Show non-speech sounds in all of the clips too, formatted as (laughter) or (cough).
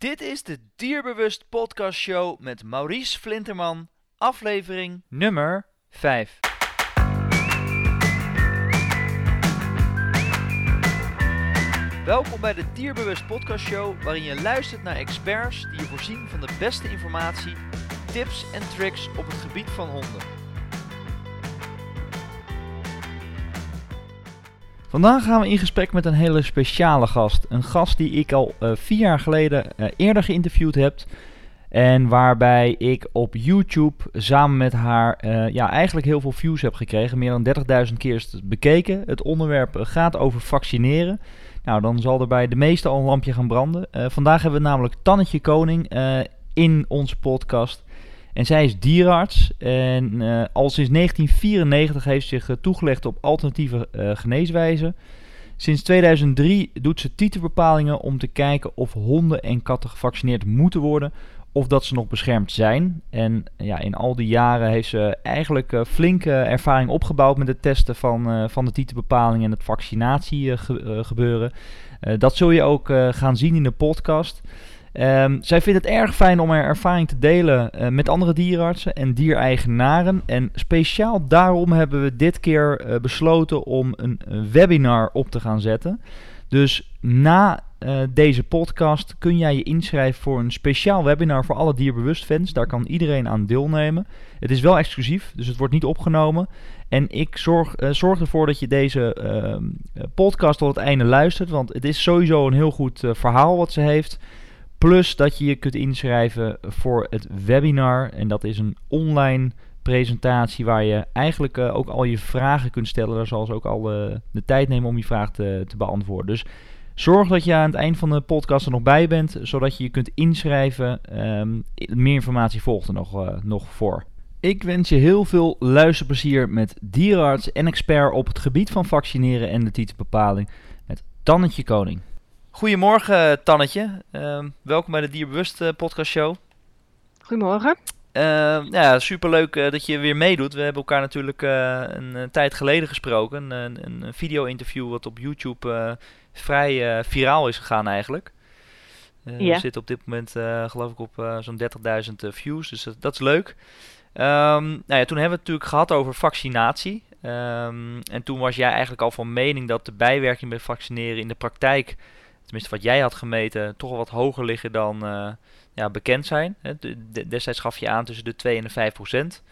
Dit is de Dierbewust Podcast Show met Maurice Flinterman, aflevering nummer 5. Welkom bij de Dierbewust Podcast Show, waarin je luistert naar experts die je voorzien van de beste informatie, tips en tricks op het gebied van honden. Vandaag gaan we in gesprek met een hele speciale gast. Een gast die ik al uh, vier jaar geleden uh, eerder geïnterviewd heb. En waarbij ik op YouTube samen met haar uh, ja, eigenlijk heel veel views heb gekregen. Meer dan 30.000 keer is het bekeken. Het onderwerp gaat over vaccineren. Nou, dan zal er bij de meeste al een lampje gaan branden. vandaag hebben we namelijk Tannetje Koning in onze podcast. En zij is dierenarts en uh, al sinds 1994 heeft zich uh, toegelegd op alternatieve uh, geneeswijzen. Sinds 2003 doet ze titerbepalingen om te kijken of honden en katten gevaccineerd moeten worden of dat ze nog beschermd zijn. En ja, in al die jaren heeft ze eigenlijk flinke ervaring opgebouwd met het testen van, van de titerbepalingen en het vaccinatiegebeuren. dat zul je ook gaan zien in de podcast. Um, zij vindt het erg fijn om haar ervaring te delen uh, met andere dierenartsen en diereigenaren. En speciaal daarom hebben we dit keer uh, besloten om een, webinar op te gaan zetten. Dus na uh, deze podcast kun jij je inschrijven voor een speciaal webinar voor alle dierbewust fans. Daar kan iedereen aan deelnemen. Het is wel exclusief, dus het wordt niet opgenomen. En ik zorg, zorg ervoor dat je deze ehm, podcast tot het einde luistert. Want het is sowieso een heel goed verhaal wat ze heeft. Plus dat je je kunt inschrijven voor het webinar. En dat is een online presentatie waar je eigenlijk uh, ook al je vragen kunt stellen. Daar zal ze ook al uh, de tijd nemen om je vraag te, te, beantwoorden. Dus zorg dat je aan het eind van de podcast er nog bij bent, zodat je je kunt inschrijven. Um, meer informatie volgt er nog, uh, nog voor. Ik wens je heel veel luisterplezier met dierenarts en expert op het gebied van vaccineren en de titelbepaling met Tannetje Koning. Goedemorgen, Tannetje. Uh, welkom bij de Dierbewust uh, podcast show. Goedemorgen. Uh, ja, superleuk uh, dat je weer meedoet. We hebben elkaar natuurlijk eh, een, een, tijd geleden gesproken. Een, een video-interview wat op YouTube vrij viraal is gegaan eigenlijk. Ja. We zitten op dit moment geloof ik op zo'n 30.000 views, dus dat, dat is leuk. Um, nou ja, toen hebben we het natuurlijk gehad over vaccinatie. Um, en toen was jij eigenlijk al van mening dat de bijwerking bij vaccineren in de praktijk tenminste wat jij had gemeten, toch wel wat hoger liggen dan uh, ja, bekend zijn. destijds gaf je aan tussen de 2 en de 5 procent.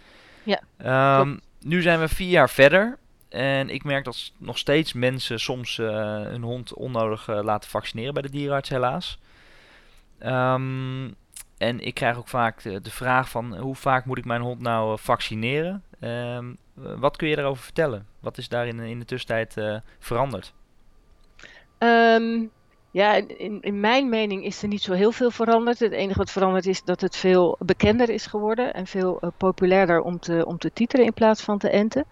Ja, um, nu zijn we vier jaar verder. En ik merk dat nog steeds mensen soms uh, hun hond onnodig uh, laten vaccineren bij de dierenarts, helaas. Um, en ik krijg ook vaak de, de, vraag van hoe vaak moet ik mijn hond nou vaccineren? Um, wat kun je daarover vertellen? Wat is daar in, in de tussentijd veranderd? Um, ja, in, in mijn mening is er niet zo heel veel veranderd. Het enige wat veranderd is dat het veel bekender is geworden en veel uh, populairder om te, om te titeren in plaats van te enten.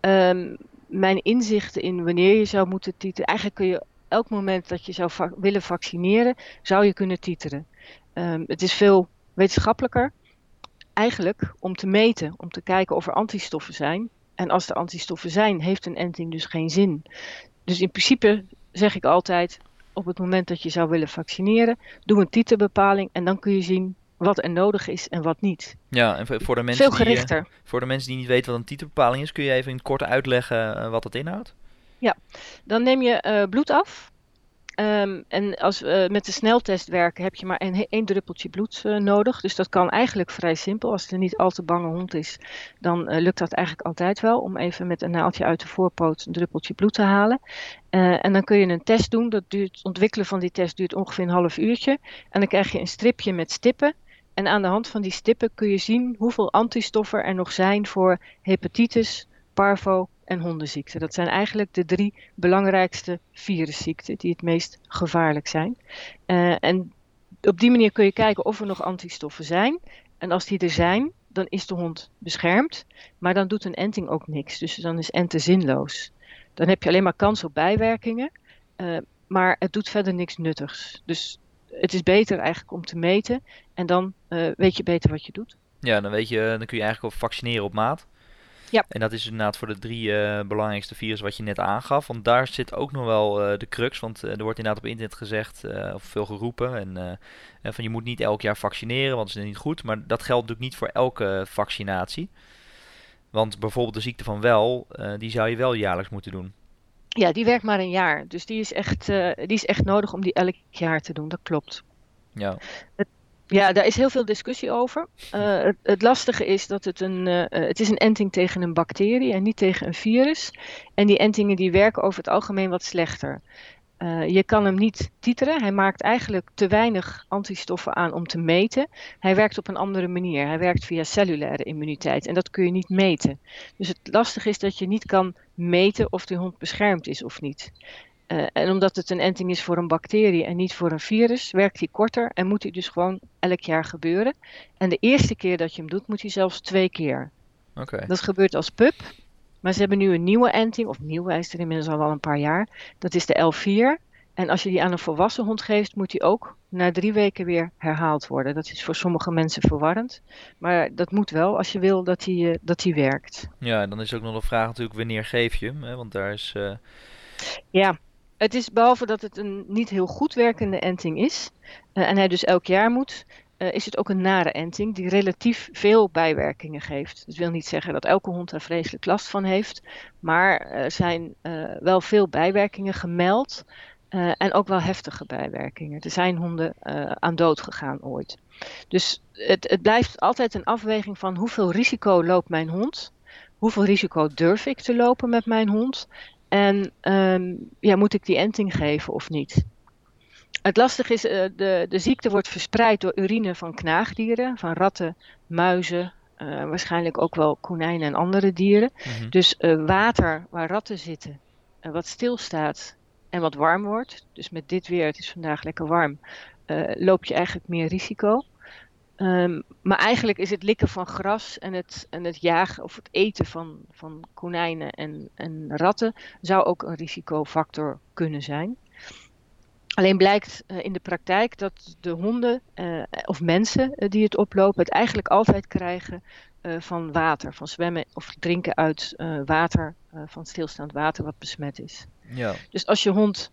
Um, mijn inzichten in wanneer je zou moeten titeren, eigenlijk kun je elk moment dat je zou willen vaccineren, zou je kunnen titeren. Um, het is veel wetenschappelijker eigenlijk om te meten, om te kijken of er antistoffen zijn. En als er antistoffen zijn, heeft een enting dus geen zin. Dus in principe zeg ik altijd, op het moment dat je zou willen vaccineren, doe een titelbepaling en dan kun je zien wat er nodig is en wat niet. Ja, en voor de mensen, Veel gerichter. Die, voor de mensen die niet weten wat een titelbepaling is, kun je even in het kort uitleggen uh, wat dat inhoudt? Ja, dan neem je uh, bloed af Um, en als we uh, met de sneltest werken, heb je maar één druppeltje bloed uh, nodig. Dus dat kan eigenlijk vrij simpel. Als het een niet al te bange hond is, dan uh, lukt dat eigenlijk altijd wel. Om even met een naaldje uit de voorpoot een druppeltje bloed te halen. en dan kun je een test doen. Dat duurt, het ontwikkelen van die test duurt ongeveer een half uurtje. En dan krijg je een stripje met stippen. En aan de hand van die stippen kun je zien hoeveel antistoffen er nog zijn voor hepatitis, parvo en hondenziekte. Dat zijn eigenlijk de drie belangrijkste virusziekten die het meest gevaarlijk zijn. Uh, en op die manier kun je kijken of er nog antistoffen zijn. En als die er zijn, dan is de hond beschermd. Maar dan doet een enting ook niks. Dus dan is enten zinloos. Dan heb je alleen maar kans op bijwerkingen. Uh, maar het doet verder niks nuttigs. Dus het is beter eigenlijk om te meten. En dan uh, weet je beter wat je doet. Ja, dan, weet je, dan kun je eigenlijk ook vaccineren op maat. Ja. En dat is inderdaad voor de drie eh, belangrijkste virussen wat je net aangaf. Want daar zit ook nog wel eh, de crux. Want er wordt inderdaad op internet gezegd, of veel geroepen. En van je moet niet elk jaar vaccineren, want dat is niet goed. Maar dat geldt natuurlijk niet voor elke vaccinatie. Want bijvoorbeeld de ziekte van wel, die zou je wel jaarlijks moeten doen. Ja, die werkt maar een jaar. Dus die is echt, die is echt nodig om die elk jaar te doen. Dat klopt. Ja. Ja, daar is heel veel discussie over. Uh, het, lastige is dat het een, uh, het is een enting tegen een bacterie en niet tegen een virus. En die entingen die werken over het algemeen wat slechter. Je kan hem niet titeren. Hij maakt eigenlijk te weinig antistoffen aan om te meten. Hij werkt op een andere manier. Hij werkt via cellulaire immuniteit en dat kun je niet meten. Dus het lastige is dat je niet kan meten of die hond beschermd is of niet. Uh, en omdat het een enting is voor een bacterie en niet voor een virus, werkt hij korter en moet hij dus gewoon elk jaar gebeuren. En de eerste keer dat je hem doet, moet hij zelfs twee keer. Okay. Dat gebeurt als pup. Maar ze hebben nu een nieuwe enting, of nieuw, hij is er inmiddels al wel een paar jaar. Dat is de L4. En als je die aan een volwassen hond geeft, moet die ook na drie weken weer herhaald worden. Dat is voor sommige mensen verwarrend. Maar dat moet wel als je wil dat die, uh, dat die werkt. Ja, dan is ook nog de vraag natuurlijk wanneer geef je hem. Hè? Want daar is... Uh... Ja, het is behalve dat het een niet heel goed werkende enting is, uh, en hij dus elk jaar moet, uh, is het ook een nare enting die relatief veel bijwerkingen geeft. Dat wil niet zeggen dat elke hond er vreselijk last van heeft, maar er zijn uh, wel veel bijwerkingen gemeld en ook wel heftige bijwerkingen. Er zijn honden aan dood gegaan ooit. Dus het, het blijft altijd een afweging van hoeveel risico loopt mijn hond hoeveel risico durf ik te lopen met mijn hond en um, ja, moet ik die enting geven of niet? Het lastige is, uh, de, de ziekte wordt verspreid door urine van knaagdieren, van ratten, muizen, uh, waarschijnlijk ook wel konijnen en andere dieren. Mm-hmm. Dus uh, water waar ratten zitten, wat stilstaat en wat warm wordt. Dus met dit weer, het is vandaag lekker warm, loop je eigenlijk meer risico. Um, maar eigenlijk is het likken van gras en het, en het jagen of het eten van, van konijnen en, en ratten zou ook een risicofactor kunnen zijn. Alleen blijkt uh, in de praktijk dat de honden uh, of mensen uh, die het oplopen het eigenlijk altijd krijgen van water, van zwemmen of drinken uit water, van stilstaand water wat besmet is. Ja. Dus als je hond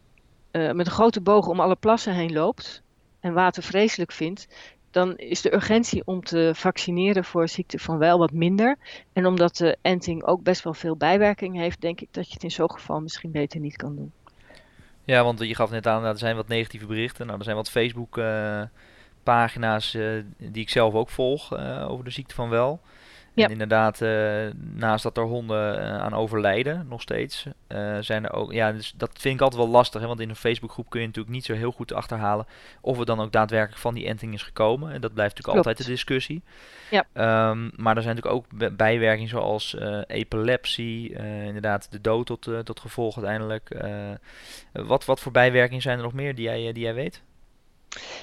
met een grote boog om alle plassen heen loopt en water vreselijk vindt, dan is de urgentie om te vaccineren voor ziekte van wel wat minder. En omdat de enting ook best wel veel bijwerking heeft, denk ik dat je het in zo'n geval misschien beter niet kan doen. Ja, want je gaf net aan, dat er zijn wat negatieve berichten. Nou, er zijn wat Facebook uh, pagina's uh, die ik zelf ook volg uh, over de ziekte van wel. Ja. En inderdaad, uh, naast dat er honden uh, aan overlijden, nog steeds, uh, zijn er ook. Ja, dus dat vind ik altijd wel lastig. Hè, want in een Facebookgroep kun je natuurlijk niet zo heel goed achterhalen of er dan ook daadwerkelijk van die enting is gekomen. En dat blijft natuurlijk Klopt. altijd de discussie. Ja. Um, maar er zijn natuurlijk ook bijwerkingen zoals epilepsie, inderdaad de dood tot, tot gevolg uiteindelijk. wat, wat voor bijwerkingen zijn er nog meer die jij, die jij weet?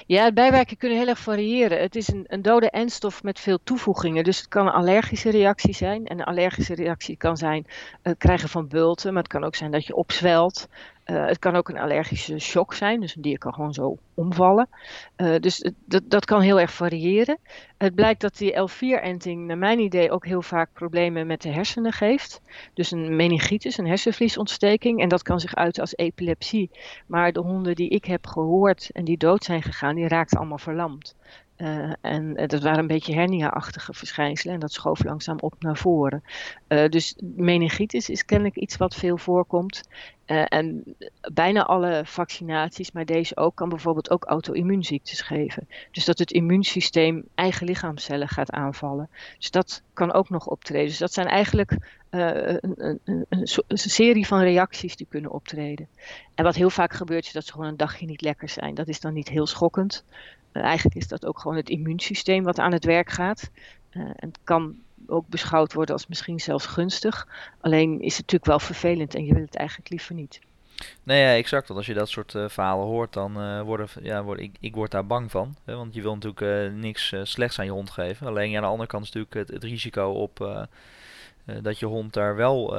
Ja, bijwerkingen kunnen heel erg variëren. Het is een, een dode endstof met veel toevoegingen. Dus het kan een allergische reactie zijn. En een allergische reactie kan zijn het krijgen van bulten. Maar het kan ook zijn dat je opzwelt. Uh, het kan ook een allergische shock zijn, dus een dier kan gewoon zo omvallen. Uh, dus dat, dat kan heel erg variëren. Het blijkt dat die L4-enting, naar mijn idee, ook heel vaak problemen met de hersenen geeft. Dus een meningitis, een hersenvliesontsteking. En dat kan zich uiten als epilepsie. Maar de honden die ik heb gehoord en die dood zijn gegaan, die raakten allemaal verlamd. Uh, en dat waren een beetje hernia-achtige verschijnselen en dat schoof langzaam op naar voren. Uh, dus meningitis is kennelijk iets wat veel voorkomt. En bijna alle vaccinaties, maar deze ook, kan bijvoorbeeld ook auto-immuunziektes geven. Dus dat het immuunsysteem eigen lichaamcellen gaat aanvallen. Dus dat kan ook nog optreden. Dus dat zijn eigenlijk een, een, een, serie van reacties die kunnen optreden. En wat heel vaak gebeurt is dat ze gewoon een dagje niet lekker zijn. Dat is dan niet heel schokkend. Uh, eigenlijk is dat ook gewoon het immuunsysteem wat aan het werk gaat. Uh, en het kan ook beschouwd worden als misschien zelfs gunstig. Alleen is het natuurlijk wel vervelend en je wil het eigenlijk liever niet. Nee, ja, exact. Want als je dat soort uh, verhalen hoort, dan worden, ja, word, ik, ik word daar bang van. Hè, want je wil natuurlijk niks slechts aan je hond geven. Alleen ja, aan de andere kant is natuurlijk het, het risico op dat je hond daar wel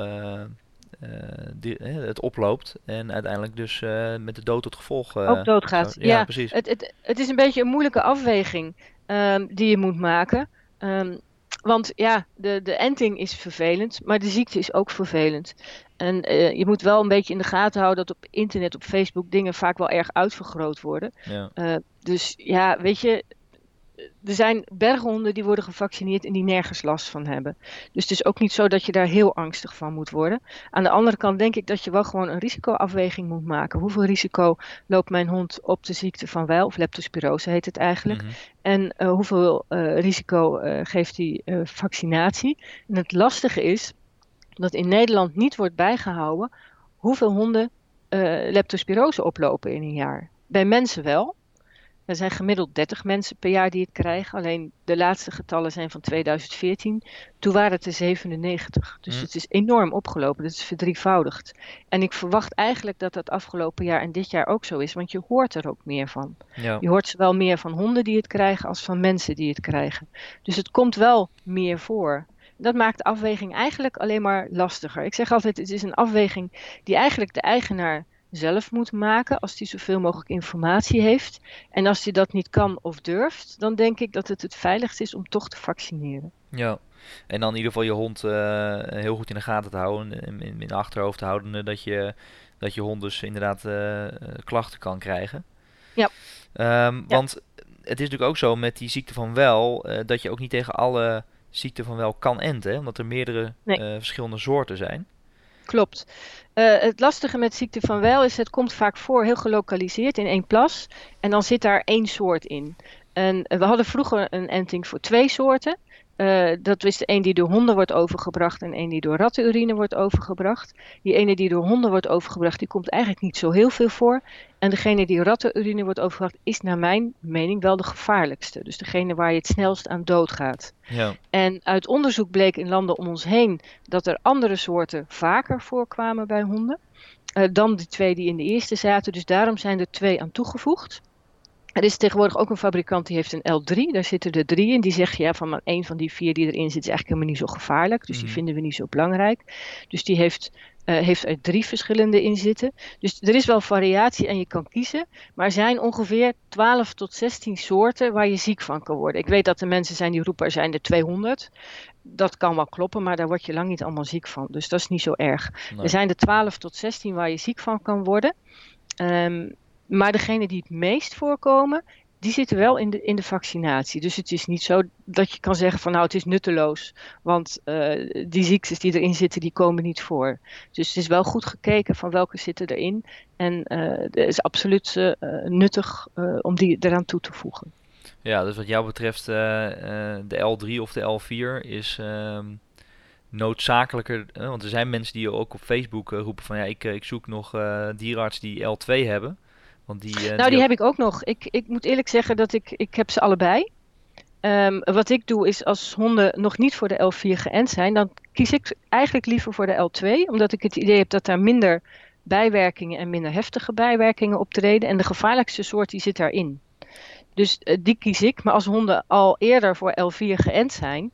die, het oploopt en uiteindelijk dus uh, met de dood tot gevolg uh, ook doodgaat. Ja, ja, precies. Het, het, het is een beetje een moeilijke afweging um, die je moet maken. Um, want ja, de, de enting is vervelend, maar de ziekte is ook vervelend. En uh, je moet wel een beetje in de gaten houden dat op internet, op Facebook, dingen vaak wel erg uitvergroot worden. Ja. Uh, dus ja, weet je, er zijn berghonden die worden gevaccineerd en die nergens last van hebben. Dus het is ook niet zo dat je daar heel angstig van moet worden. Aan de andere kant denk ik dat je wel gewoon een risicoafweging moet maken. Hoeveel risico loopt mijn hond op de ziekte van Weil, of leptospirose heet het eigenlijk. Mhm. En uh, hoeveel uh, risico uh, geeft die vaccinatie? En het lastige is dat in Nederland niet wordt bijgehouden hoeveel honden leptospirose oplopen in een jaar. Bij mensen wel, er zijn gemiddeld 30 mensen per jaar die het krijgen. Alleen de laatste getallen zijn van 2014. Toen waren het er 97. Dus Mm. het is enorm opgelopen. Dat is verdrievoudigd. En ik verwacht eigenlijk dat dat afgelopen jaar en dit jaar ook zo is. Want je hoort er ook meer van. Ja. Je hoort zowel meer van honden die het krijgen als van mensen die het krijgen. Dus het komt wel meer voor. Dat maakt de afweging eigenlijk alleen maar lastiger. Ik zeg altijd, het is een afweging die eigenlijk de eigenaar zelf moet maken als hij zoveel mogelijk informatie heeft. En als hij dat niet kan of durft, dan denk ik dat het het veiligst is om toch te vaccineren. Ja, en dan in ieder geval je hond uh, heel goed in de gaten te houden, in, in, in achterhoofd te houden, uh, dat je, dat je hond dus inderdaad uh, klachten kan krijgen. Ja. Um, want het is natuurlijk ook zo met die ziekte van wel, dat je ook niet tegen alle ziekten van wel kan enten, hè, omdat er meerdere nee. verschillende soorten zijn. Klopt. Uh, het lastige met ziekte van Weil is, het komt vaak voor heel gelokaliseerd in één plas. En dan zit daar één soort in. En we hadden vroeger een enting voor twee soorten. Uh, dat is de een die door honden wordt overgebracht en een die door rattenurine wordt overgebracht. Die ene die door honden wordt overgebracht, die komt eigenlijk niet zo heel veel voor. En degene die rattenurine wordt overgebracht, is naar mijn mening wel de gevaarlijkste. Dus degene waar je het snelst aan doodgaat. Ja. En uit onderzoek bleek in landen om ons heen dat er andere soorten vaker voorkwamen bij honden. Uh, dan die twee die in de eerste zaten. Dus daarom zijn er twee aan toegevoegd. Er is tegenwoordig ook een fabrikant die heeft een L3. Daar zitten er drie in. Die zegt ja, van een van die vier die erin zit is eigenlijk helemaal niet zo gevaarlijk. Dus die Mhm. vinden we niet zo belangrijk. Dus die heeft, uh, heeft er drie verschillende in zitten. Dus er is wel variatie en je kan kiezen. Maar er zijn ongeveer 12 tot 16 soorten waar je ziek van kan worden. Ik weet dat er mensen zijn die roepen er zijn er 200. Dat kan wel kloppen, maar daar word je lang niet allemaal ziek van. Dus dat is niet zo erg. Nee. Er zijn er 12 tot 16 waar je ziek van kan worden. Um, maar degene die het meest voorkomen, die zitten wel in de, in de vaccinatie. Dus het is niet zo dat je kan zeggen van nou het is nutteloos. Want uh, die ziektes die erin zitten, die komen niet voor. Dus het is wel goed gekeken van welke zitten erin. En uh, het is absoluut uh, nuttig om die eraan toe te voegen. Ja, dus wat jou betreft de L3 of de L4 is... Um noodzakelijker, want er zijn mensen die ook op Facebook roepen van ja, ik, ik zoek nog dierenarts die L2 hebben. Want die, uh, nou, die, die heb ik ook nog. Ik, ik moet eerlijk zeggen dat ik, ik heb ze allebei. Um, wat ik doe is als honden nog niet voor de L4 geënt zijn, dan kies ik eigenlijk liever voor de L2. Omdat ik het idee heb dat daar minder bijwerkingen en minder heftige bijwerkingen optreden. En de gevaarlijkste soort die zit daarin. Dus uh, die kies ik. Maar als honden al eerder voor L4 geënt zijn,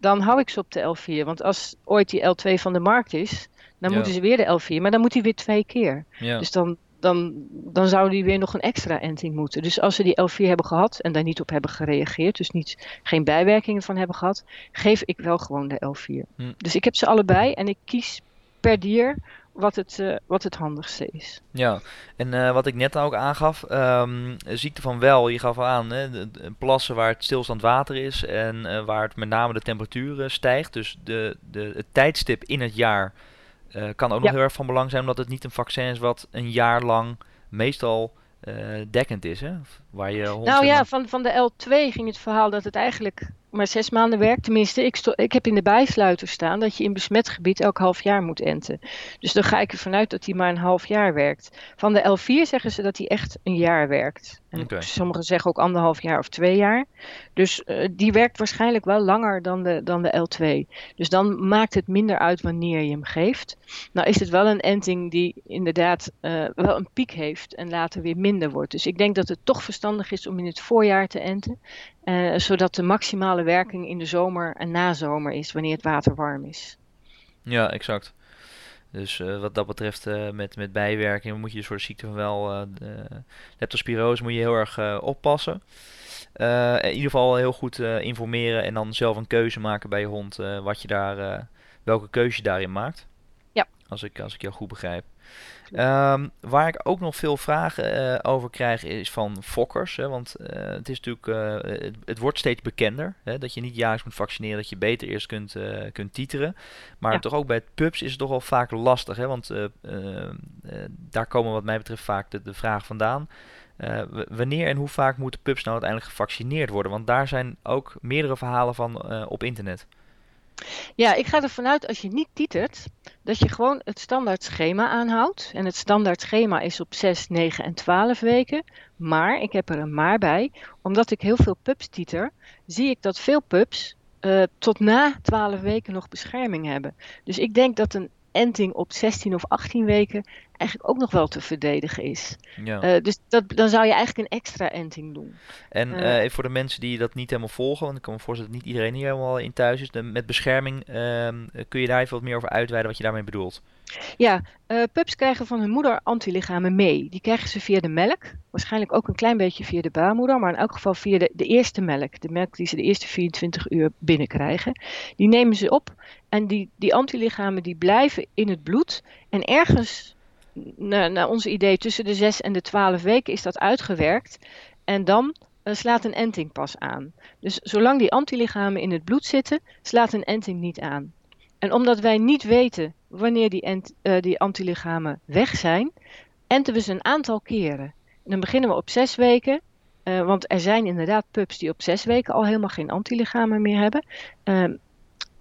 dan hou ik ze op de L4. Want als ooit die L2 van de markt is, dan Ja. moeten ze weer de L4. Maar dan moet die weer twee keer. ja. Dus dan, dan, dan zou die weer nog een extra enting moeten. Dus als ze die L4 hebben gehad en daar niet op hebben gereageerd, dus niet, geen bijwerkingen van hebben gehad, geef ik wel gewoon de L4. Hm. Dus ik heb ze allebei en ik kies per dier wat het, uh, wat het handigste is. Ja, en uh, wat ik net ook aangaf, um, ziekte van wel, je gaf al aan, hè, de, de plassen waar het stilstand water is en uh, waar het met name de temperatuur stijgt. Dus de, de, het tijdstip in het jaar uh, kan ook Ja. nog heel erg van belang zijn, omdat het niet een vaccin is wat een jaar lang meestal uh, dekkend is. Hè? Waar je hond, Nou ja, van, van de L2 ging het verhaal dat het eigenlijk maar zes maanden werkt. Tenminste, ik, ik heb in de bijsluiter staan dat je in besmet gebied elk half jaar moet enten. Dus dan ga ik ervan uit dat die maar een half jaar werkt. Van de L4 zeggen ze dat die echt een jaar werkt. Sommigen zeggen ook anderhalf jaar of twee jaar. Dus eh, die werkt waarschijnlijk wel langer dan de, dan de L2. Dus dan maakt het minder uit wanneer je hem geeft. Nou is het wel een enting die inderdaad eh, wel een piek heeft en later weer minder wordt. Dus ik denk dat het toch verstandig is om in het voorjaar te enten. eh, zodat de maximale werking in de zomer en nazomer is, wanneer het water warm is. Ja, exact. Dus eh, wat dat betreft eh, met, met bijwerkingen moet je voor de ziekte van wel, de leptospirose moet je heel erg oppassen. in ieder geval heel goed informeren en dan zelf een keuze maken bij je hond. wat je daar, welke keuze je daarin maakt. Ja. Als ik, als ik jou goed begrijp. Um, waar ik ook nog veel vragen uh, over krijg is van fokkers. Hè, want uh, het is natuurlijk, uh, het, het, wordt steeds bekender hè, dat je niet jaarlijks moet vaccineren, dat je beter eerst kunt, kunt titeren. Maar ja. toch ook bij pups is het toch wel vaak lastig. Hè, want daar komen wat mij betreft vaak de, de vragen vandaan. wanneer en hoe vaak moeten pups nou uiteindelijk gevaccineerd worden? Want daar zijn ook meerdere verhalen van op internet. Ja, ik ga ervan uit als je niet titert, dat je gewoon het standaard schema aanhoudt. En het standaard schema is op 6, 9 en 12 weken. Maar, ik heb er een maar bij, omdat ik heel veel pups titer, zie ik dat veel pups uh, tot na 12 weken nog bescherming hebben. Dus ik denk dat een enting op 16 of 18 weken eigenlijk ook nog wel te verdedigen is. Ja. Uh, dus dat, dan zou je eigenlijk een extra enting doen. En uh, voor de mensen die dat niet helemaal volgen, want ik kan me voorstellen dat niet iedereen hier helemaal in thuis is, de, met bescherming, uh, kun je daar even wat meer over uitweiden wat je daarmee bedoelt? Ja, pups krijgen van hun moeder antilichamen mee. Die krijgen ze via de melk, waarschijnlijk ook een klein beetje via de baarmoeder, maar in elk geval via de, de eerste melk, de melk die ze de eerste 24 uur binnenkrijgen. Die nemen ze op en die, die antilichamen die blijven in het bloed en ergens naar, onze idee, tussen de 6 en de 12 weken is dat uitgewerkt. En dan uh, slaat een enting pas aan. Dus zolang die antilichamen in het bloed zitten, slaat een enting niet aan. En omdat wij niet weten wanneer die, ent, uh, die antilichamen weg zijn, enten we ze een aantal keren. En dan beginnen we op 6 weken. Uh, want er zijn inderdaad pups die op 6 weken al helemaal geen antilichamen meer hebben. Ehm,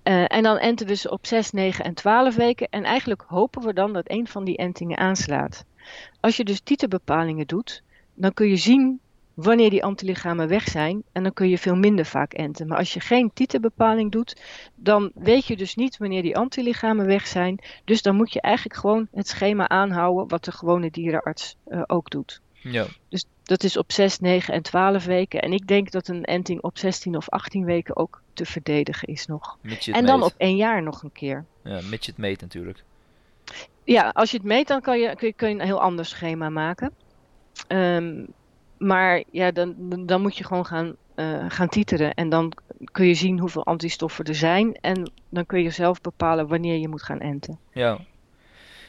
uh, en dan enten we ze op 6, 9 en 12 weken. En eigenlijk hopen we dan dat een van die entingen aanslaat. Als je dus titerbepalingen doet, dan kun je zien wanneer die antilichamen weg zijn. En dan kun je veel minder vaak enten. Maar als je geen titerbepaling doet, dan weet je dus niet wanneer die antilichamen weg zijn. Dus dan moet je eigenlijk gewoon het schema aanhouden wat de gewone dierenarts uh, ook doet. Ja. Dus dat is op 6, 9 en 12 weken. En ik denk dat een enting op 16 of 18 weken ook te verdedigen is nog. En dan op één jaar nog een keer. Ja, mits je het meet natuurlijk. Ja, als je het meet, dan kan je, kun je, kun je een heel ander schema maken. Um, maar ja, dan, dan moet je gewoon gaan, uh, gaan titeren. En dan kun je zien hoeveel antistoffen er zijn. En dan kun je zelf bepalen wanneer je moet gaan enten. Ja.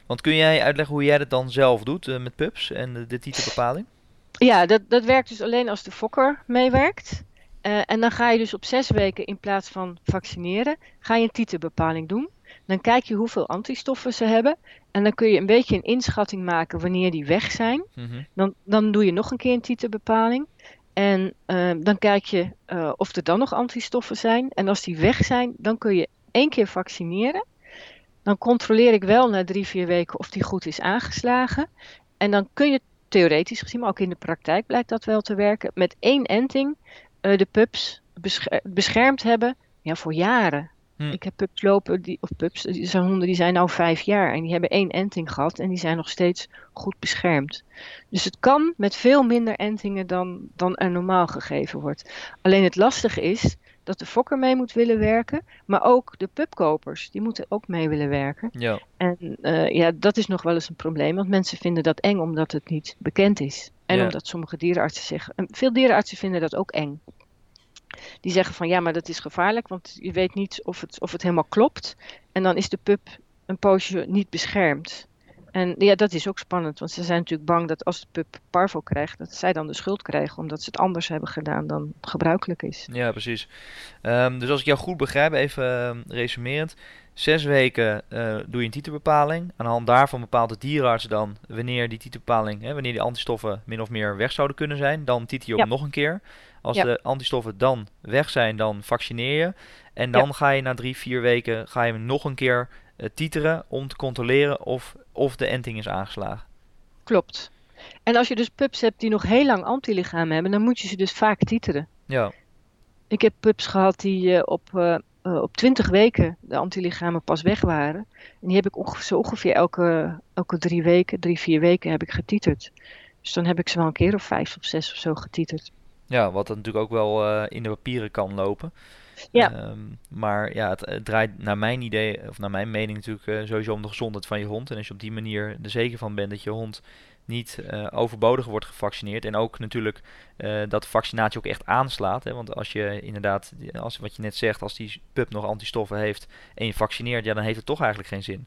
Want kun jij uitleggen hoe jij dat dan zelf doet uh, met pups en de, de titelbepaling? Ja, dat, dat werkt dus alleen als de fokker meewerkt. Uh, en dan ga je dus op zes weken in plaats van vaccineren, ga je een titelbepaling doen. Dan kijk je hoeveel antistoffen ze hebben. En dan kun je een beetje een inschatting maken wanneer die weg zijn. Mm -hmm. dan, dan doe je nog een keer een titelbepaling. En uh, dan kijk je uh, of er dan nog antistoffen zijn. En als die weg zijn, dan kun je één keer vaccineren. Dan controleer ik wel na drie, vier weken of die goed is aangeslagen. En dan kun je theoretisch gezien, maar ook in de praktijk blijkt dat wel te werken, met één enting uh, de pups beschermd hebben ja, voor jaren. Hm. Ik heb pups lopen, die, of pups, die zijn honden die zijn nu vijf jaar en die hebben één enting gehad en die zijn nog steeds goed beschermd. Dus het kan met veel minder entingen dan, dan er normaal gegeven wordt. Alleen het lastige is dat de fokker mee moet willen werken, maar ook de pubkopers, die moeten ook mee willen werken. Ja. En uh, ja, dat is nog wel eens een probleem, want mensen vinden dat eng omdat het niet bekend is. En ja. omdat sommige dierenartsen zeggen, en veel dierenartsen vinden dat ook eng. Die zeggen van ja, maar dat is gevaarlijk, want je weet niet of het, of het helemaal klopt. En dan is de pup een poosje niet beschermd. En ja, dat is ook spannend, want ze zijn natuurlijk bang dat als de pup parvo krijgt, dat zij dan de schuld krijgen, omdat ze het anders hebben gedaan dan gebruikelijk is. Ja, precies. Um, dus als ik jou goed begrijp, even uh, resumerend. Zes weken uh, doe je een titelbepaling. Aan de hand daarvan bepaalt de dierenarts dan wanneer die titelbepaling, hè, wanneer die antistoffen min of meer weg zouden kunnen zijn. Dan titel je op ja. nog een keer. Als ja. de antistoffen dan weg zijn, dan vaccineer je. En dan ja. ga je na drie, vier weken ga je hem nog een keer titeren om te controleren of, of de enting is aangeslagen. Klopt. En als je dus pups hebt die nog heel lang antilichamen hebben, dan moet je ze dus vaak titeren. Ja. Ik heb pups gehad die uh, op, uh, op 20 weken de antilichamen pas weg waren. En die heb ik ongeveer, zo ongeveer elke, elke drie weken, drie, vier weken heb ik getiterd. Dus dan heb ik ze wel een keer of vijf of zes of zo getiterd. Ja, wat natuurlijk ook wel uh, in de papieren kan lopen. Ja. Um, maar ja, het, het, draait naar mijn idee, of naar mijn mening natuurlijk uh, sowieso om de gezondheid van je hond. En als je op die manier er zeker van bent dat je hond niet uh, overbodig wordt gevaccineerd. En ook natuurlijk uh, dat de vaccinatie ook echt aanslaat. Hè? Want als je inderdaad, als, wat je net zegt, als die pup nog antistoffen heeft en je vaccineert, ja, dan heeft het toch eigenlijk geen zin.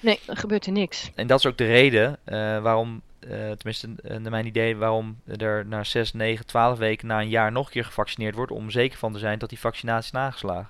Nee, dan gebeurt er niks. En dat is ook de reden uh, waarom, tenminste naar mijn idee, waarom er na 6, 9, 12 weken na een jaar nog een keer gevaccineerd wordt. Om zeker van te zijn dat die vaccinatie is aangeslagen.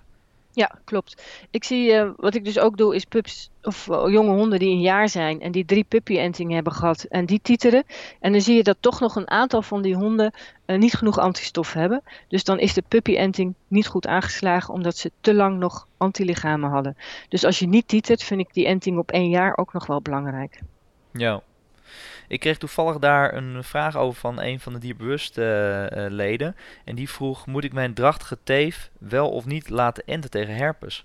Ja, klopt. Ik zie, uh, wat ik dus ook doe, is pups of uh, jonge honden die een jaar zijn en die drie puppy-entingen hebben gehad en die titeren. En dan zie je dat toch nog een aantal van die honden uh, niet genoeg antistof hebben. Dus dan is de puppy-enting niet goed aangeslagen omdat ze te lang nog antilichamen hadden. Dus als je niet titert, vind ik die enting op één jaar ook nog wel belangrijk. Ja, ik kreeg toevallig daar een vraag over van een van de dierbewuste uh, uh, leden. En die vroeg: Moet ik mijn drachtige teef wel of niet laten enten tegen herpes?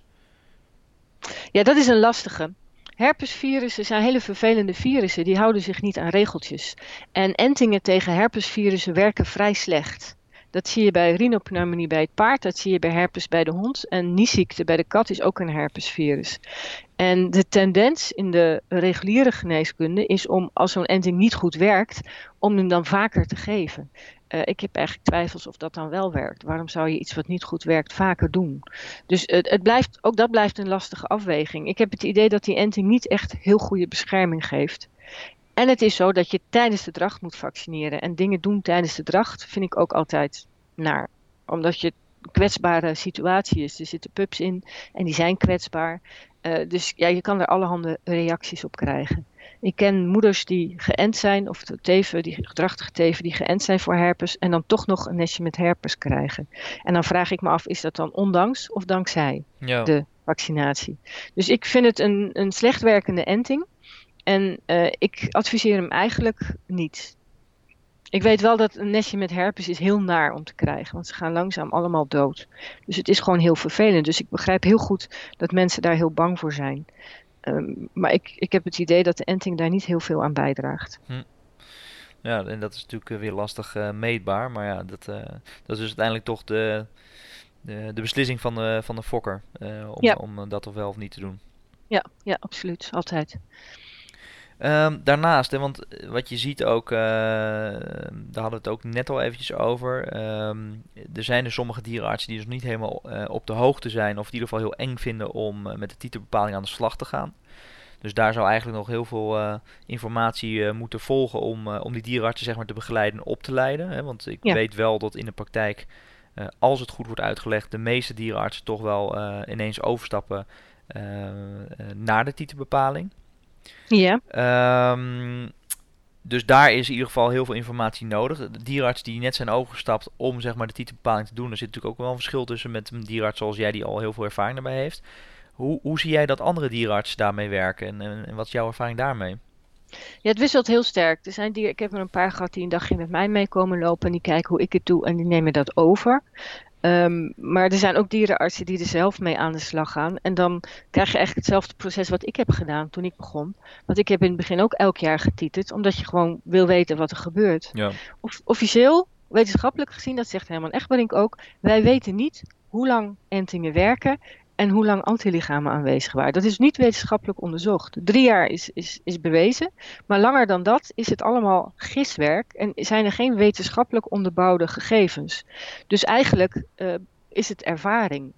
Ja, dat is een lastige. Herpesvirussen zijn hele vervelende virussen. Die houden zich niet aan regeltjes. En entingen tegen herpesvirussen werken vrij slecht. Dat zie je bij rhinopneumonie bij het paard, dat zie je bij herpes bij de hond. En niesziekte bij de kat is ook een herpesvirus. En de tendens in de reguliere geneeskunde is om, als zo'n enting niet goed werkt, om hem dan vaker te geven. Uh, ik heb eigenlijk twijfels of dat dan wel werkt. Waarom zou je iets wat niet goed werkt vaker doen? Dus het blijft, ook dat blijft een lastige afweging. Ik heb het idee dat die enting niet echt heel goede bescherming geeft. En het is zo dat je tijdens de dracht moet vaccineren. En dingen doen tijdens de dracht vind ik ook altijd naar. Omdat je een kwetsbare situatie is. Er zitten pups in en die zijn kwetsbaar. Uh, dus ja, je kan er allerhande reacties op krijgen. Ik ken moeders die geënt zijn, of teven, die gedrachtige teven, die geënt zijn voor herpes. En dan toch nog een nestje met herpes krijgen. En dan vraag ik me af, is dat dan ondanks of dankzij de vaccinatie? Dus ik vind het een, een slecht werkende enting. En uh, ik adviseer hem eigenlijk niet. Ik weet wel dat een nestje met herpes is heel naar om te krijgen, want ze gaan langzaam allemaal dood. Dus het is gewoon heel vervelend. Dus ik begrijp heel goed dat mensen daar heel bang voor zijn. Um, maar ik, ik heb het idee dat de enting daar niet heel veel aan bijdraagt. Hm. Ja, en dat is natuurlijk weer lastig uh, meetbaar. Maar ja, dat, uh, dat is dus uiteindelijk toch de, de, de beslissing van de, van de fokker. Uh, om, ja. om dat of wel of niet te doen. Ja, ja absoluut. Altijd. Um, daarnaast, hè, want wat je ziet ook, uh, daar hadden we het ook net al eventjes over. Um, er zijn er sommige dierenartsen die dus niet helemaal uh, op de hoogte zijn, of in ieder geval heel eng vinden om uh, met de titelbepaling aan de slag te gaan. Dus daar zou eigenlijk nog heel veel informatie moeten volgen om, om die dierenartsen zeg maar, te begeleiden en op te leiden. Hè? Want ik ja. weet wel dat in de praktijk, als het goed wordt uitgelegd, de meeste dierenartsen toch wel ineens overstappen naar de titelbepaling. Ja. Um, dus daar is in ieder geval heel veel informatie nodig. De dierenarts die net zijn overgestapt om zeg maar, de titelbepaling te doen, er zit natuurlijk ook wel een verschil tussen met een dierenarts zoals jij die al heel veel ervaring daarbij heeft. Hoe, hoe zie jij dat andere dierenartsen daarmee werken en, en, en wat is jouw ervaring daarmee? Ja, het wisselt heel sterk. Er zijn dieren, ik heb er een paar gehad die een dagje met mij meekomen lopen en die kijken hoe ik het doe en die nemen dat over. Um, maar er zijn ook dierenartsen die er zelf mee aan de slag gaan. En dan krijg je eigenlijk hetzelfde proces wat ik heb gedaan toen ik begon. Want ik heb in het begin ook elk jaar getiteld, omdat je gewoon wil weten wat er gebeurt. Ja. Of, officieel, wetenschappelijk gezien, dat zegt Herman Echtberink ook, wij weten niet hoe lang entingen werken en hoe lang antilichamen aanwezig waren. Dat is niet wetenschappelijk onderzocht. Drie jaar is, is, is bewezen, maar langer dan dat is het allemaal giswerk en zijn er geen wetenschappelijk onderbouwde gegevens. Dus eigenlijk uh, is het ervaring.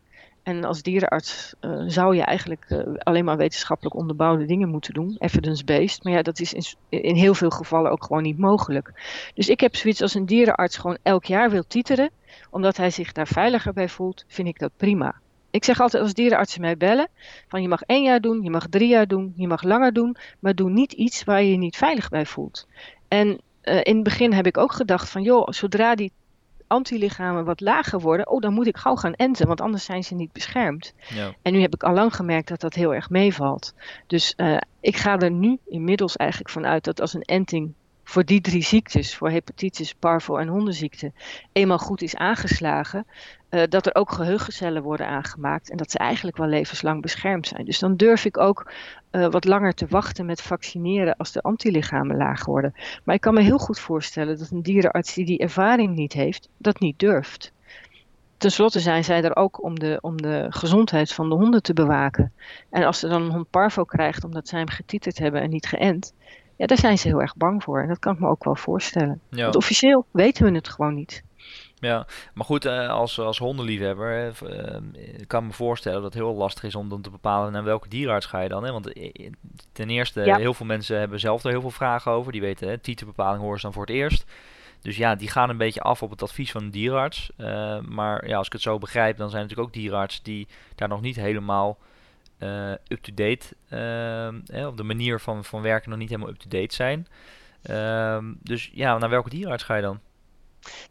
En als dierenarts uh, zou je eigenlijk uh, alleen maar wetenschappelijk onderbouwde dingen moeten doen, evidence-based. Maar ja, dat is in, in, heel veel gevallen ook gewoon niet mogelijk. Dus ik heb zoiets als een dierenarts gewoon elk jaar wil titeren, omdat hij zich daar veiliger bij voelt, vind ik dat prima. Ik zeg altijd als dierenartsen mij bellen, van je mag één jaar doen, je mag drie jaar doen, je mag langer doen, maar doe niet iets waar je je niet veilig bij voelt. En uh, in het begin heb ik ook gedacht van joh, zodra die antilichamen wat lager worden, oh dan moet ik gauw gaan enten, want anders zijn ze niet beschermd. Ja. En nu heb ik al lang gemerkt dat dat heel erg meevalt. Dus uh, ik ga er nu inmiddels eigenlijk vanuit dat als een enting voor die drie ziektes, voor hepatitis, parvo en hondenziekte, eenmaal goed is aangeslagen, uh, dat er ook geheugencellen worden aangemaakt en dat ze eigenlijk wel levenslang beschermd zijn. Dus dan durf ik ook uh, wat langer te wachten met vaccineren als de antilichamen laag worden. Maar ik kan me heel goed voorstellen dat een dierenarts die die ervaring niet heeft, dat niet durft. Ten slotte zijn zij er ook om de, om de gezondheid van de honden te bewaken. En als er dan een hond parvo krijgt omdat zij hem getiterd hebben en niet geënt, Ja, daar zijn ze heel erg bang voor. En dat kan ik me ook wel voorstellen. Want officieel weten we het gewoon niet. Ja, maar goed, eh, als, als hondenliefhebber uh, kan me voorstellen dat het heel lastig is om dan te bepalen naar welke dierenarts ga je dan. Hè? Want ten eerste, heel veel mensen hebben zelf er heel veel vragen over. Die weten, hè, titelbepaling horen ze dan voor het eerst. Dus ja, die gaan een beetje af op het advies van een dierenarts. maar ja, als ik het zo begrijp, dan zijn er natuurlijk ook dierenartsen die daar nog niet helemaal up-to-date, uh, of de manier van, van werken nog niet helemaal up-to-date zijn. Ehm, dus ja, naar welke dierenarts ga je dan?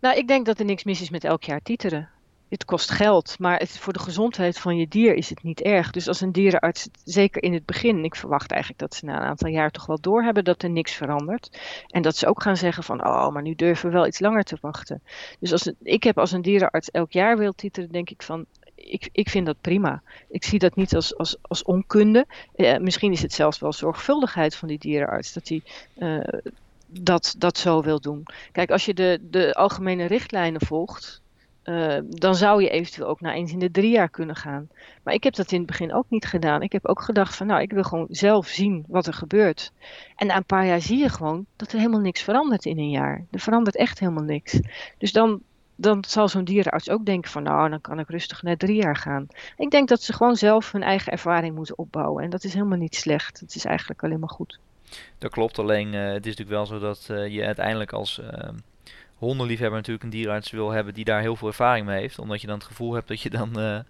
Nou, ik denk dat er niks mis is met elk jaar titeren. Het kost geld, maar het, voor de gezondheid van je dier is het niet erg. Dus als een dierenarts, zeker in het begin, ik verwacht eigenlijk dat ze na een aantal jaar toch wel doorhebben dat er niks verandert. En dat ze ook gaan zeggen van, oh, maar nu durven we wel iets langer te wachten. Dus als ik heb als een dierenarts elk jaar wil titeren, denk ik van, ik, ik vind dat prima. Ik zie dat niet als, als, als onkunde. Eh, misschien is het zelfs wel zorgvuldigheid van die dierenarts. Dat hij uh, dat, dat zo wil doen. Kijk, als je de, de algemene richtlijnen volgt. Uh, dan zou je eventueel ook na eens in de drie jaar kunnen gaan. Maar ik heb dat in het begin ook niet gedaan. Ik heb ook gedacht van nou, ik wil gewoon zelf zien wat er gebeurt. En na een paar jaar zie je gewoon dat er helemaal niks verandert in een jaar. Er verandert echt helemaal niks. Dus dan, dan zal zo'n dierenarts ook denken van nou, dan kan ik rustig naar drie jaar gaan. Ik denk dat ze gewoon zelf hun eigen ervaring moeten opbouwen. En dat is helemaal niet slecht. Het is eigenlijk alleen maar goed. Dat klopt, alleen uh, het is natuurlijk wel zo dat uh, je uiteindelijk als uh, hondenliefhebber natuurlijk een dierenarts wil hebben die daar heel veel ervaring mee heeft. Omdat je dan het gevoel hebt dat je dan ja.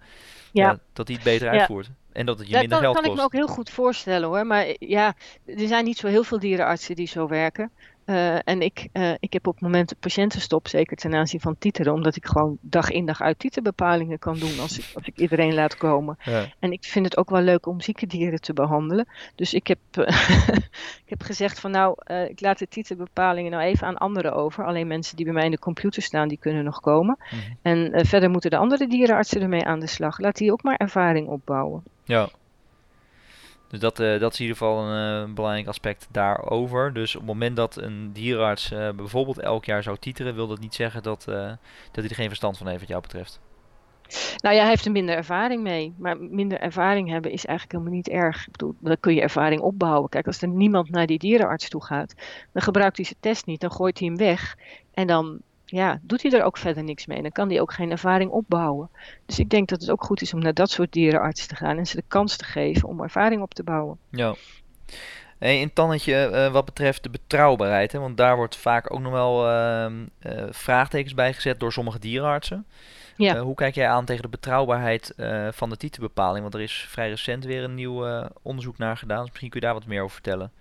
ja. dat hij het beter uitvoert. En dat het je minder geld kost. Dat kan ik me ook heel goed voorstellen hoor. Maar ja, er zijn niet zo heel veel dierenartsen die zo werken. Uh, en ik, uh, ik heb op het moment patiëntenstop, zeker ten aanzien van titeren, omdat ik gewoon dag in dag uit titerbepalingen kan doen als ik, als ik iedereen laat komen. Ja. En ik vind het ook wel leuk om zieke dieren te behandelen. Dus ik heb, uh, (laughs) ik heb gezegd van nou, ik laat de titerbepalingen nou even aan anderen over. Alleen mensen die bij mij in de computer staan, die kunnen nog komen. Mm -hmm. En verder moeten de andere dierenartsen ermee aan de slag. Laat die ook maar ervaring opbouwen. Ja, dus dat, uh, dat is in ieder geval een uh, belangrijk aspect daarover. Dus op het moment dat een dierenarts uh, bijvoorbeeld elk jaar zou titeren, wil dat niet zeggen dat, dat hij er geen verstand van heeft wat jou betreft. Nou ja, hij heeft er minder ervaring mee. Maar minder ervaring hebben is eigenlijk helemaal niet erg. Ik bedoel, dan kun je ervaring opbouwen. Kijk, als er niemand naar die dierenarts toe gaat, dan gebruikt hij zijn test niet, dan gooit hij hem weg. En dan ja, doet hij er ook verder niks mee. Dan kan hij ook geen ervaring opbouwen. Dus ik denk dat het ook goed is om naar dat soort dierenartsen te gaan en ze de kans te geven om ervaring op te bouwen. Ja. Hey, in Tannetje, uh, wat betreft de betrouwbaarheid, hè, want daar wordt vaak ook nog wel uh, uh, vraagtekens bij gezet door sommige dierenartsen. Ja. hoe kijk jij aan tegen de betrouwbaarheid van de titelbepaling? Want er is vrij recent weer een nieuw onderzoek naar gedaan, dus misschien kun je daar wat meer over vertellen.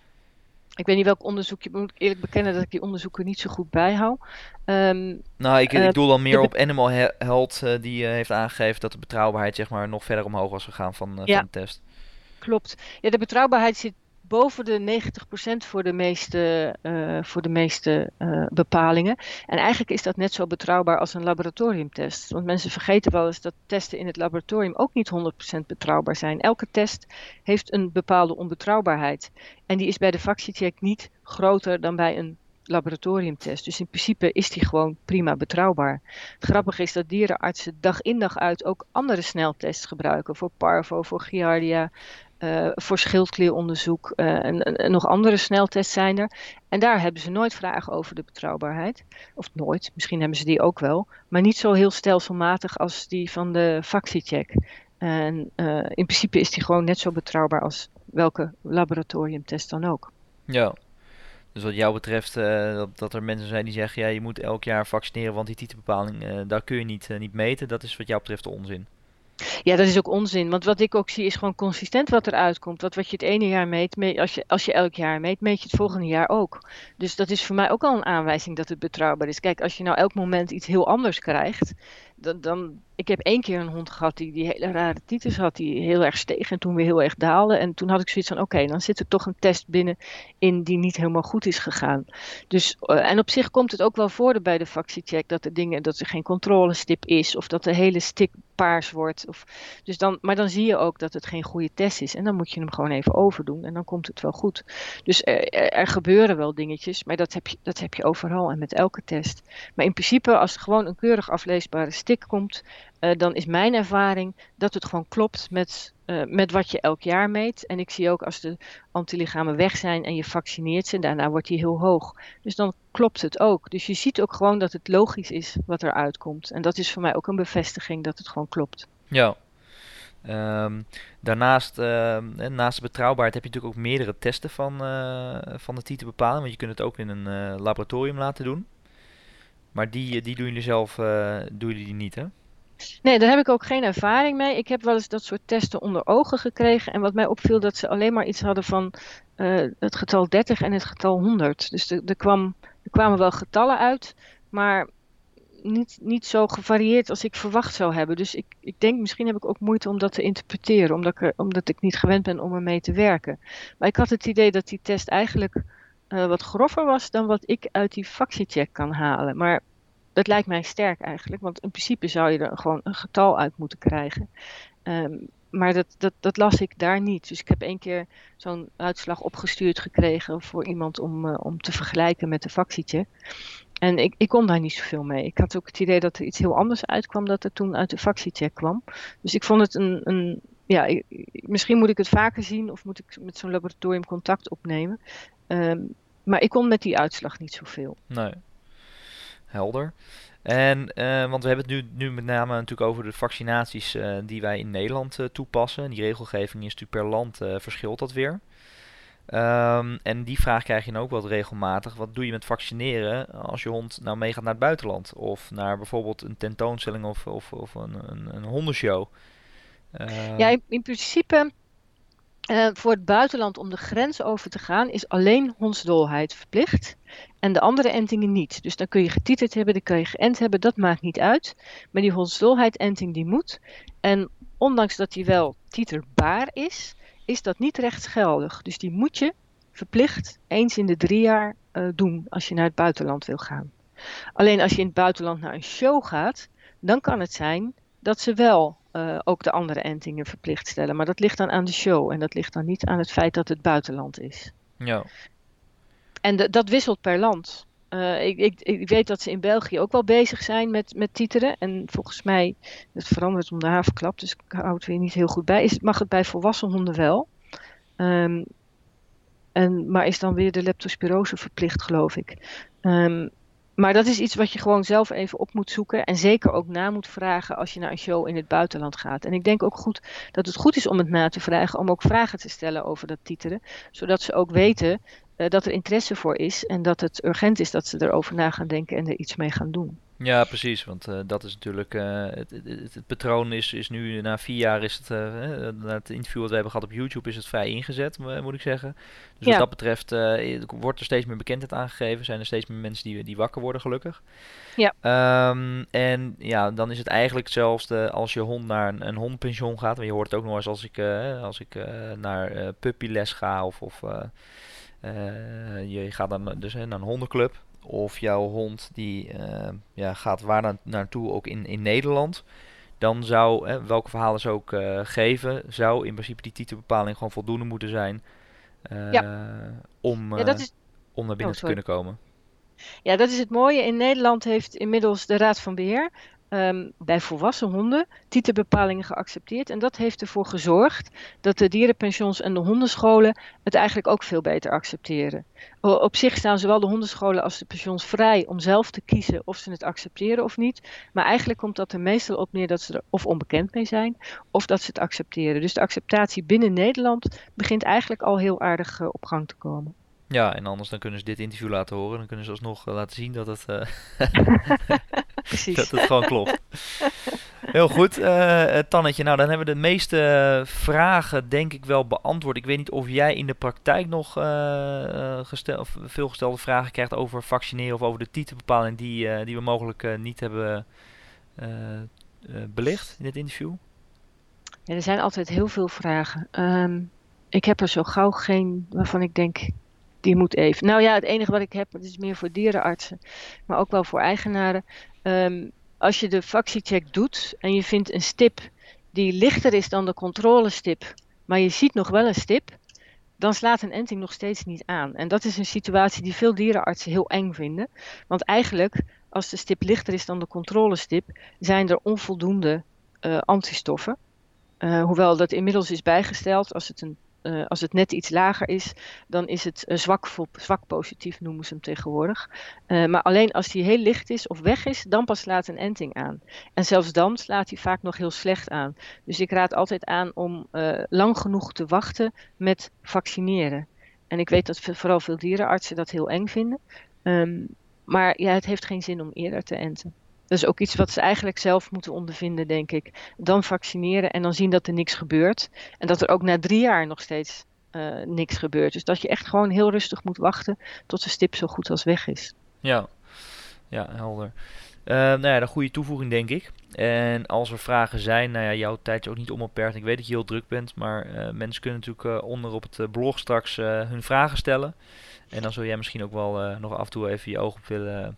Ik weet niet welk onderzoek, je moet eerlijk bekennen dat ik die onderzoeken niet zo goed bijhoud. Um, nou, ik, ik doe dan meer op Animal Health, uh, die uh, heeft aangegeven dat de betrouwbaarheid zeg maar nog verder omhoog was gegaan van, ja. van de test. Klopt. Ja, de betrouwbaarheid zit boven de 90% voor de meeste, uh, voor de meeste uh, bepalingen. En eigenlijk is dat net zo betrouwbaar als een laboratoriumtest. Want mensen vergeten wel eens dat testen in het laboratorium ook niet 100% betrouwbaar zijn. Elke test heeft een bepaalde onbetrouwbaarheid. En die is bij de vaccincheck niet groter dan bij een laboratoriumtest. Dus in principe is die gewoon prima betrouwbaar. Het grappige is dat dierenartsen dag in dag uit ook andere sneltests gebruiken. Voor parvo, voor giardia, uh, voor schildklieronderzoek uh, en, en, nog andere sneltests zijn er. En daar hebben ze nooit vragen over de betrouwbaarheid. Of nooit, misschien hebben ze die ook wel. Maar niet zo heel stelselmatig als die van de vaccincheck. En uh, in principe is die gewoon net zo betrouwbaar als welke laboratoriumtest dan ook. Ja, dus wat jou betreft, dat, dat, er mensen zijn die zeggen, ja, je moet elk jaar vaccineren, want die titelbepaling, daar kun je niet, niet meten. Dat is wat jou betreft onzin. Ja, dat is ook onzin. Want wat ik ook zie is gewoon consistent wat eruit komt. Dat wat je het ene jaar meet, meet als, je, als je elk jaar meet, meet je het volgende jaar ook. Dus dat is voor mij ook al een aanwijzing dat het betrouwbaar is. Kijk, als je nou elk moment iets heel anders krijgt, dan, dan ik heb één keer een hond gehad die, die hele rare titels had, die heel erg steeg en toen weer heel erg daalde. En toen had ik zoiets van, oké, dan zit er toch een test binnen in die niet helemaal goed is gegaan. Dus, uh, en op zich komt het ook wel voor bij de vaccincheck dat er dingen, dat er geen controlestip is of dat de hele stick paars wordt. Of, dus dan, maar dan zie je ook dat het geen goede test is en dan moet je hem gewoon even overdoen en dan komt het wel goed. Dus er, er gebeuren wel dingetjes, maar dat heb, je, dat heb je overal en met elke test. Maar in principe, als gewoon een keurig afleesbare stick komt, dan is mijn ervaring dat het gewoon klopt met, met wat je elk jaar meet. En ik zie ook als de antilichamen weg zijn en je vaccineert ze, daarna wordt die heel hoog. Dus dan klopt het ook. Dus je ziet ook gewoon dat het logisch is wat er uitkomt. En dat is voor mij ook een bevestiging dat het gewoon klopt. Ja, Um, daarnaast, uh, naast de betrouwbaarheid heb je natuurlijk ook meerdere testen van, uh, van de titel bepalen. Want je kunt het ook in een laboratorium laten doen. Maar die, die doen jullie zelf doen jullie niet, hè? Nee, daar heb ik ook geen ervaring mee. Ik heb wel eens dat soort testen onder ogen gekregen. En wat mij opviel, dat ze alleen maar iets hadden van het getal 30 en het getal 100. Dus er, kwam, er kwamen wel getallen uit, maar niet, niet zo gevarieerd als ik verwacht zou hebben. Dus ik, ik denk, misschien heb ik ook moeite om dat te interpreteren, omdat er, omdat ik niet gewend ben om ermee te werken. Maar ik had het idee dat die test eigenlijk uh, wat grover was dan wat ik uit die factiecheck kan halen. Maar dat lijkt mij sterk eigenlijk, want in principe zou je er gewoon een getal uit moeten krijgen. Um, maar dat, dat, dat las ik daar niet. Dus ik heb één keer zo'n uitslag opgestuurd gekregen voor iemand om, uh, om te vergelijken met de factiecheck. En ik, ik kon daar niet zoveel mee. Ik had ook het idee dat er iets heel anders uitkwam dat er toen uit de factiecheck kwam. Dus ik vond het een, een ja, misschien moet ik het vaker zien of moet ik met zo'n laboratorium contact opnemen. Um, maar ik kon met die uitslag niet zoveel. Nee, helder. En, uh, want we hebben het nu, nu met name natuurlijk over de vaccinaties uh, die wij in Nederland uh, toepassen. Die regelgeving is natuurlijk per land verschilt dat weer. Um, en die vraag krijg je dan ook wel regelmatig. Wat doe je met vaccineren als je hond nou meegaat naar het buitenland? Of naar bijvoorbeeld een tentoonstelling of, of, of een, een, een hondenshow? Ja, in, in principe uh, voor het buitenland om de grens over te gaan is alleen hondsdolheid verplicht. En de andere entingen niet. Dus dan kun je getiteld hebben, dan kun je geënt hebben, dat maakt niet uit. Maar die hondsdolheid-enting die moet. En ondanks dat die wel titerbaar is, is dat niet rechtsgeldig. Dus die moet je verplicht eens in de drie jaar uh, doen als je naar het buitenland wil gaan. Alleen als je in het buitenland naar een show gaat, dan kan het zijn dat ze wel uh, ook de andere entingen verplicht stellen. Maar dat ligt dan aan de show en dat ligt dan niet aan het feit dat het buitenland is. Ja. En de, dat wisselt per land. Uh, ik, ik, ik, weet dat ze in België ook wel bezig zijn met, met titeren. En volgens mij, het verandert om de havenklap, dus ik hou het weer niet heel goed bij. Is, mag het bij volwassen honden wel? Um, en, maar is dan weer de leptospirose verplicht, geloof ik. Um, maar dat is iets wat je gewoon zelf even op moet zoeken. En zeker ook na moet vragen als je naar een show in het buitenland gaat. En ik denk ook goed dat het goed is om het na te vragen. Om ook vragen te stellen over dat titeren. Zodat ze ook weten uh, dat er interesse voor is. En dat het urgent is dat ze erover na gaan denken en er iets mee gaan doen. Ja, precies. Want uh, dat is natuurlijk. Uh, het, het, het, patroon is, is nu na vier jaar is het. Uh, na het interview wat we hebben gehad op YouTube is het vrij ingezet, moet ik zeggen. Dus ja. wat dat betreft wordt er steeds meer bekendheid aangegeven. Zijn er steeds meer mensen die, die wakker worden, gelukkig. Ja. Um, en ja, dan is het eigenlijk hetzelfde als je hond naar een, een hondpension gaat. Want je hoort het ook nog eens als ik, als ik naar puppyles ga of. of je gaat dan dus naar een hondenclub of jouw hond die uh, ja, gaat waar na naartoe, ook in, in Nederland, dan zou, eh, welke verhalen ze ook uh, geven, zou in principe die titelbepaling gewoon voldoende moeten zijn ja. om, ja, is... om naar binnen oh, te kunnen komen. Ja, dat is het mooie. In Nederland heeft inmiddels de Raad van Beheer um, bij volwassen honden titelbepalingen geaccepteerd. En dat heeft ervoor gezorgd dat de dierenpensions en de hondenscholen het eigenlijk ook veel beter accepteren. Op zich staan zowel de hondenscholen als de pensions vrij om zelf te kiezen of ze het accepteren of niet. Maar eigenlijk komt dat er meestal op neer dat ze er of onbekend mee zijn of dat ze het accepteren. Dus de acceptatie binnen Nederland begint eigenlijk al heel aardig uh, op gang te komen. Ja, en anders dan kunnen ze dit interview laten horen. Dan kunnen ze alsnog uh, laten zien dat het, (laughs) uh, dat het gewoon klopt. Heel goed, uh, Tannetje. Nou, dan hebben we de meeste vragen denk ik wel beantwoord. Ik weet niet of jij in de praktijk nog gestel, veel gestelde vragen krijgt over vaccineren of over de titelbepaling die, die we mogelijk niet hebben belicht in dit interview. Ja, er zijn altijd heel veel vragen. Um, ik heb er zo gauw geen waarvan ik denk, die moet even. Nou ja, het enige wat ik heb, dat is meer voor dierenartsen, maar ook wel voor eigenaren. Um, als je de vaccincheck doet en je vindt een stip die lichter is dan de controlestip, maar je ziet nog wel een stip, dan slaat een enting nog steeds niet aan. En dat is een situatie die veel dierenartsen heel eng vinden. Want eigenlijk als de stip lichter is dan de controlestip, zijn er onvoldoende uh, antistoffen. Uh, hoewel dat inmiddels is bijgesteld, als het, een, uh, als het net iets lager is, dan is het zwak, zwak positief, noemen ze hem tegenwoordig. maar alleen als die heel licht is of weg is, dan pas slaat een enting aan. En zelfs dan slaat hij vaak nog heel slecht aan. Dus ik raad altijd aan om lang genoeg te wachten met vaccineren. En ik weet dat vooral veel dierenartsen dat heel eng vinden. Um, maar ja, het heeft geen zin om eerder te enten. Dat is ook iets wat ze eigenlijk zelf moeten ondervinden, denk ik. Dan vaccineren en dan zien dat er niks gebeurt. En dat er ook na drie jaar nog steeds uh, niks gebeurt. Dus dat je echt gewoon heel rustig moet wachten tot de stip zo goed als weg is. Ja, ja helder. Uh, nou ja, een goede toevoeging denk ik. En als er vragen zijn, nou ja, jouw tijd is ook niet onbeperkt. Ik weet dat je heel druk bent, maar uh, mensen kunnen natuurlijk onder op het blog straks hun vragen stellen. En dan zul jij misschien ook wel nog af en toe even je oog op willen,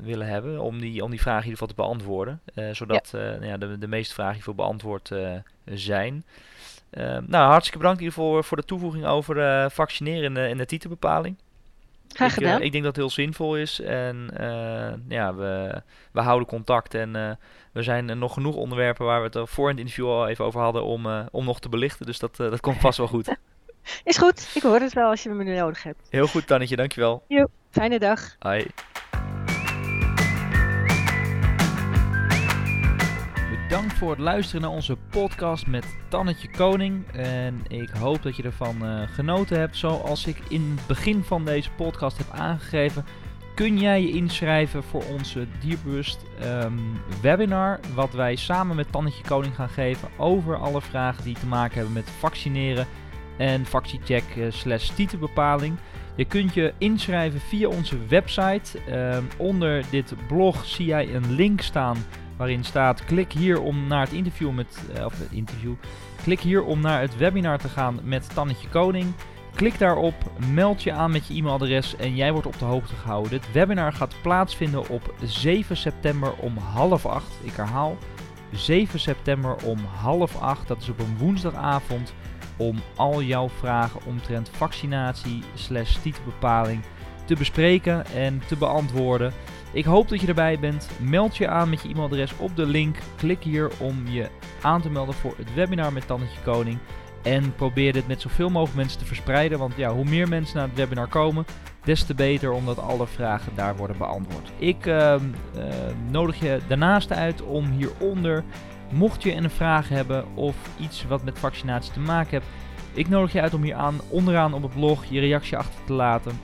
willen hebben. Om die, om die vraag in ieder geval te beantwoorden. Uh, zodat yep. nou ja, de, de meeste vragen geval beantwoord zijn. nou, hartstikke bedankt geval voor de toevoeging over vaccineren in de, in de titelbepaling. Graag gedaan. Ik, ik, denk dat het heel zinvol is. En ja, we, we houden contact. En er zijn nog genoeg onderwerpen waar we het voor in het interview al even over hadden om, om nog te belichten. Dus dat, dat komt vast wel goed. (laughs) Is goed, ik hoor het wel als je me nu nodig hebt. Heel goed, Tannetje, dankjewel. Jo, fijne dag. Hoi. Bedankt voor het luisteren naar onze podcast met Tannetje Koning. En ik hoop dat je ervan uh, genoten hebt. Zoals ik in het begin van deze podcast heb aangegeven, kun jij je inschrijven voor onze Dierbewust um, webinar. Wat wij samen met Tannetje Koning gaan geven over alle vragen die te maken hebben met vaccineren en factiecheck uh, slash titelbepaling. Je kunt je inschrijven via onze website. Uh, onder dit blog zie jij een link staan waarin staat klik hier om naar het interview met, uh, of het interview, klik hier om naar het webinar te gaan met Tannetje Koning. Klik daarop, meld je aan met je e-mailadres en jij wordt op de hoogte gehouden. Dit webinar gaat plaatsvinden op 7 september om half 8. Ik herhaal, 7 september om half 8. Dat is op een woensdagavond om al jouw vragen omtrent vaccinatie slash titelbepaling te bespreken en te beantwoorden. Ik hoop dat je erbij bent. Meld je aan met je e-mailadres op de link. Klik hier om je aan te melden voor het webinar met Tannetje Koning. En probeer dit met zoveel mogelijk mensen te verspreiden. Want ja, hoe meer mensen naar het webinar komen, des te beter omdat alle vragen daar worden beantwoord. Ik uh, uh, nodig je daarnaast uit om hieronder Mocht je een vraag hebben of iets wat met vaccinatie te maken hebt, ik nodig je uit om hier aan, onderaan op het blog je reactie achter te laten,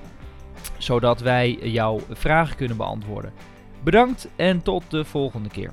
zodat wij jouw vragen kunnen beantwoorden. Bedankt en tot de volgende keer.